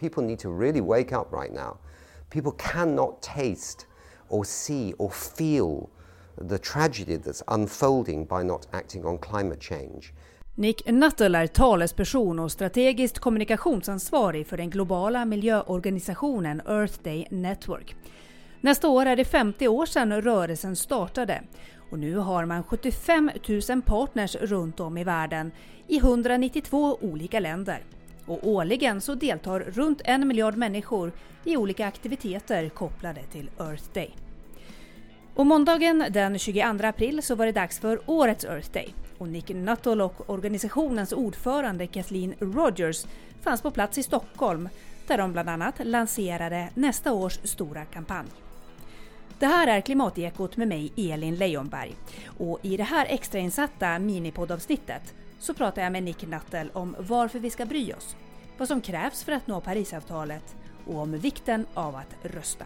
People need to really wake up right now. People cannot taste or see or feel the tragedy that's unfolding by not acting on climate change. Nick Nuttall är talesperson och strategiskt kommunikationsansvarig för den globala miljöorganisationen Earth Day Network. Nästa år är det 50 år sedan rörelsen startade och nu har man 75 000 partners runt om i världen i 192 olika länder. Och årligen så deltar runt en miljard människor i olika aktiviteter kopplade till Earth Day. Och måndagen den 22 april så var det dags för årets Earth Day och Nick Nuttall och organisationens ordförande Kathleen Rogers fanns på plats i Stockholm där de bland annat lanserade nästa års stora kampanj. Det här är Klimatekot med mig, Elin Leijonberg. Och i det här extrainsatta minipoddavsnittet så pratar jag med Nick Nattel om varför vi ska bry oss, vad som krävs för att nå Parisavtalet och om vikten av att rösta.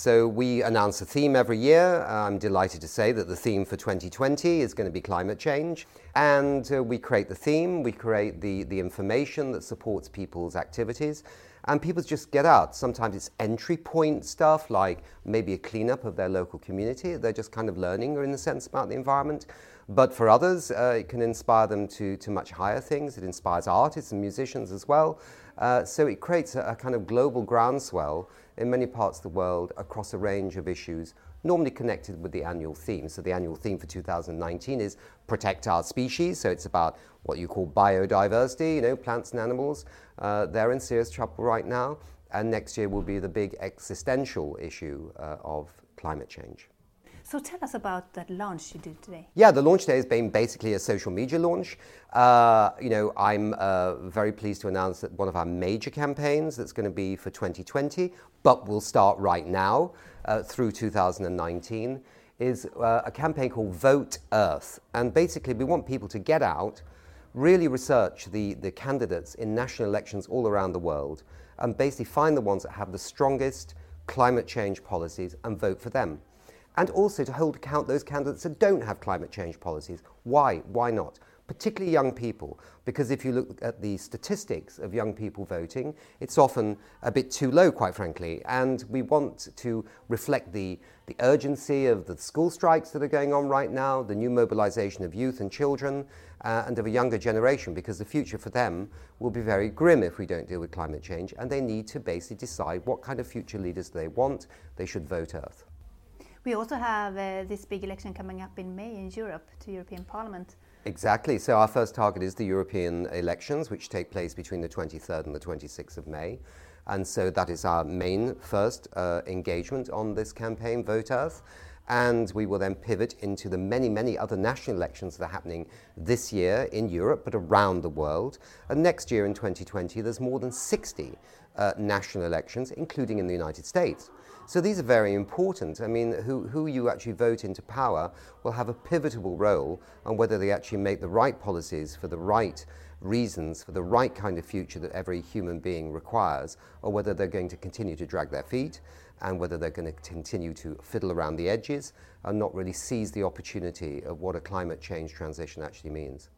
So we announce a theme every year. I'm delighted to say that the theme for 2020 is going to be climate change. And uh, we create the theme, we create the, the information that supports people's activities. And people just get out. Sometimes it's entry point stuff, like maybe a cleanup of their local community. They're just kind of learning, or in a sense, about the environment. But for others, uh, it can inspire them to, to much higher things. It inspires artists and musicians as well. Uh, so it creates a, a kind of global groundswell in many parts of the world across a range of issues normally connected with the annual theme. So the annual theme for 2019 is protect our species. So it's about what you call biodiversity, you know, plants and animals. Uh, they're in serious trouble right now. And next year will be the big existential issue uh, of climate change. So tell us about that launch you did today. Yeah, the launch today has been basically a social media launch. Uh, you know, I'm uh, very pleased to announce that one of our major campaigns that's going to be for 2020, but will start right now uh, through 2019, is uh, a campaign called Vote Earth. And basically, we want people to get out, really research the, the candidates in national elections all around the world, and basically find the ones that have the strongest climate change policies and vote for them and also to hold account those candidates that don't have climate change policies. Why? Why not? Particularly young people, because if you look at the statistics of young people voting, it's often a bit too low, quite frankly. And we want to reflect the, the urgency of the school strikes that are going on right now, the new mobilization of youth and children, uh, and of a younger generation, because the future for them will be very grim if we don't deal with climate change. And they need to basically decide what kind of future leaders they want. They should vote Earth. We also have uh, this big election coming up in May in Europe to European Parliament. Exactly. So our first target is the European elections, which take place between the 23rd and the 26th of May. And so that is our main first uh, engagement on this campaign, Vote Earth. And we will then pivot into the many, many other national elections that are happening this year in Europe, but around the world. And next year in 2020, there's more than 60 uh, national elections, including in the United States. So these are very important. I mean, who, who you actually vote into power will have a pivotal role on whether they actually make the right policies for the right reasons, for the right kind of future that every human being requires, or whether they're going to continue to drag their feet and whether they're going to continue to fiddle around the edges and not really seize the opportunity of what a climate change transition actually means.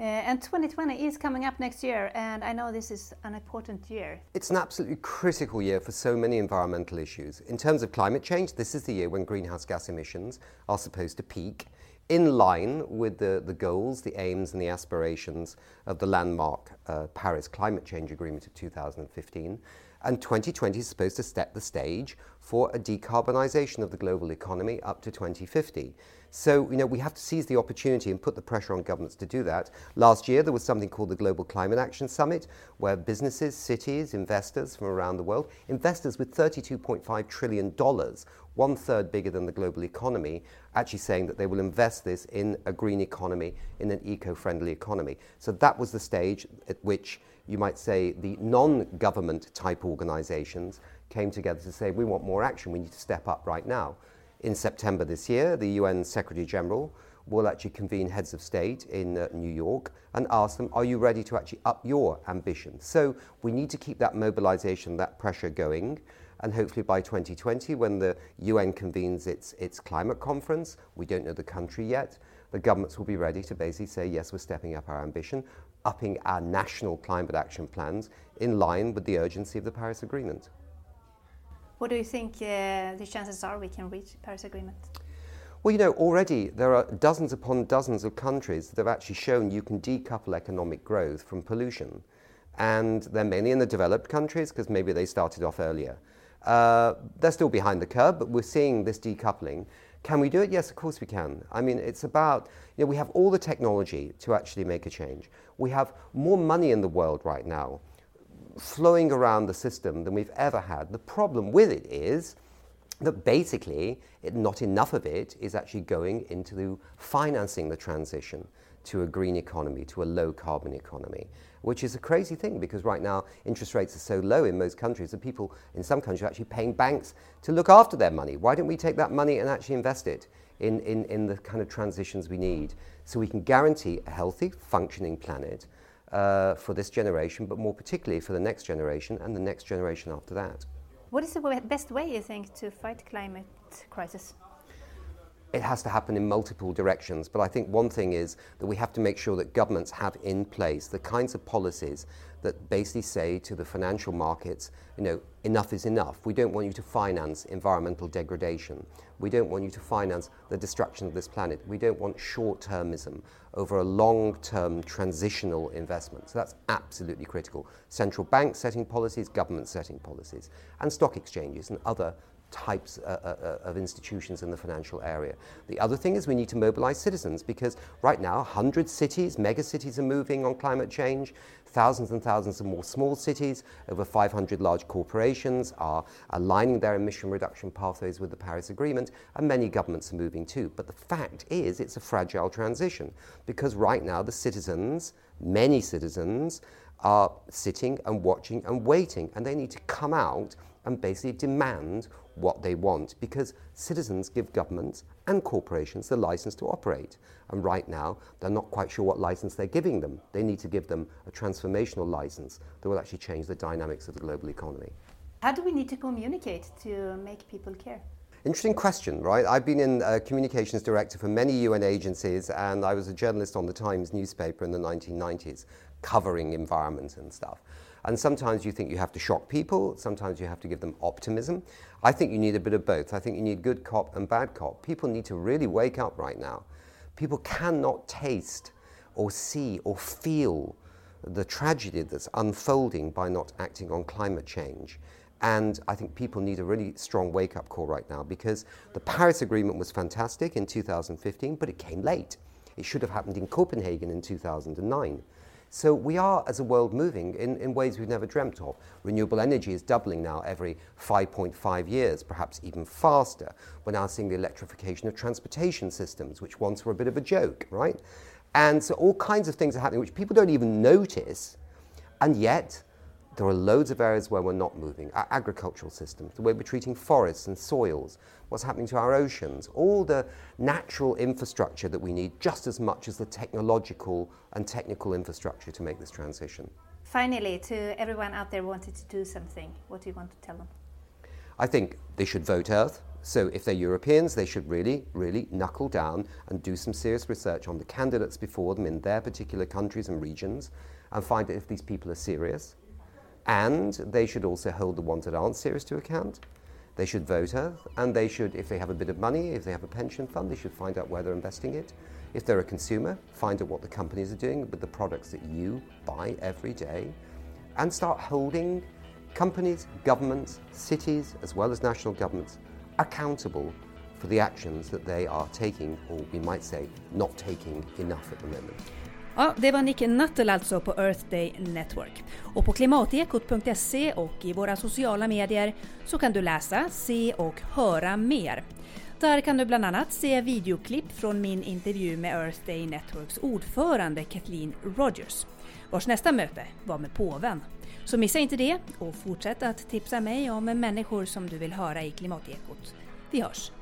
Uh, and 2020 is coming up next year, and I know this is an important year. It's an absolutely critical year for so many environmental issues. In terms of climate change, this is the year when greenhouse gas emissions are supposed to peak in line with the, the goals, the aims, and the aspirations of the landmark uh, Paris Climate Change Agreement of 2015. And 2020 is supposed to set the stage for a decarbonisation of the global economy up to 2050. So, you know, we have to seize the opportunity and put the pressure on governments to do that. Last year, there was something called the Global Climate Action Summit, where businesses, cities, investors from around the world, investors with $32.5 trillion, one third bigger than the global economy, actually saying that they will invest this in a green economy, in an eco friendly economy. So that was the stage at which you might say the non government type organizations came together to say, we want more action, we need to step up right now. In September this year, the UN Secretary General will actually convene heads of state in uh, New York and ask them, are you ready to actually up your ambition? So we need to keep that mobilization, that pressure going. And hopefully by 2020, when the UN convenes its, its climate conference, we don't know the country yet, the governments will be ready to basically say, yes, we're stepping up our ambition, upping our national climate action plans in line with the urgency of the Paris Agreement. What do you think uh, the chances are we can reach Paris Agreement? Well, you know, already there are dozens upon dozens of countries that have actually shown you can decouple economic growth from pollution. And they're mainly in the developed countries because maybe they started off earlier. Uh, they're still behind the curve, but we're seeing this decoupling. Can we do it? Yes, of course we can. I mean, it's about, you know, we have all the technology to actually make a change. We have more money in the world right now flowing around the system than we've ever had. The problem with it is that basically it, not enough of it is actually going into financing the transition to a green economy, to a low carbon economy, which is a crazy thing because right now interest rates are so low in most countries that people in some countries are actually paying banks to look after their money. Why don't we take that money and actually invest it in, in, in the kind of transitions we need so we can guarantee a healthy, functioning planet uh, for this generation, but more particularly for the next generation and the next generation after that. What is the best way, you think, to fight climate crisis? It has to happen in multiple directions. But I think one thing is that we have to make sure that governments have in place the kinds of policies that basically say to the financial markets, you know, enough is enough. We don't want you to finance environmental degradation. We don't want you to finance the destruction of this planet. We don't want short termism over a long term transitional investment. So that's absolutely critical. Central banks setting policies, governments setting policies, and stock exchanges and other types uh, uh, uh, of institutions in the financial area. The other thing is we need to mobilize citizens because right now 100 cities, mega cities are moving on climate change, thousands and thousands of more small cities, over 500 large corporations are aligning their emission reduction pathways with the Paris Agreement, and many governments are moving too. But the fact is it's a fragile transition because right now the citizens, many citizens, are sitting and watching and waiting, and they need to come out and basically demand what they want because citizens give governments and corporations the license to operate. And right now, they're not quite sure what license they're giving them. They need to give them a transformational license that will actually change the dynamics of the global economy. How do we need to communicate to make people care? Interesting question, right? I've been in uh, communications director for many UN agencies, and I was a journalist on the Times newspaper in the 1990s, covering environment and stuff. And sometimes you think you have to shock people, sometimes you have to give them optimism. I think you need a bit of both. I think you need good cop and bad cop. People need to really wake up right now. People cannot taste or see or feel the tragedy that's unfolding by not acting on climate change. And I think people need a really strong wake up call right now because the Paris Agreement was fantastic in 2015, but it came late. It should have happened in Copenhagen in 2009. So we are, as a world, moving in, in ways we've never dreamt of. Renewable energy is doubling now every 5.5 years, perhaps even faster. We're now seeing the electrification of transportation systems, which once were a bit of a joke, right? And so all kinds of things are happening which people don't even notice, and yet there are loads of areas where we're not moving. Our agricultural systems, the way we're treating forests and soils, what's happening to our oceans, all the natural infrastructure that we need just as much as the technological and technical infrastructure to make this transition. Finally, to everyone out there wanted to do something, what do you want to tell them? I think they should vote Earth. So if they're Europeans, they should really, really knuckle down and do some serious research on the candidates before them in their particular countries and regions and find out if these people are serious and they should also hold the ones that aren't serious to account. They should vote Earth, and they should, if they have a bit of money, if they have a pension fund, they should find out where they're investing it. If they're a consumer, find out what the companies are doing with the products that you buy every day, and start holding companies, governments, cities, as well as national governments accountable for the actions that they are taking, or we might say, not taking enough at the moment. Ja, det var Nick Nuttall alltså på Earth Day Network. Och på klimatekot.se och i våra sociala medier så kan du läsa, se och höra mer. Där kan du bland annat se videoklipp från min intervju med Earth Day Networks ordförande Kathleen Rogers, vars nästa möte var med påven. Så missa inte det och fortsätt att tipsa mig om människor som du vill höra i Klimatekot. Vi hörs!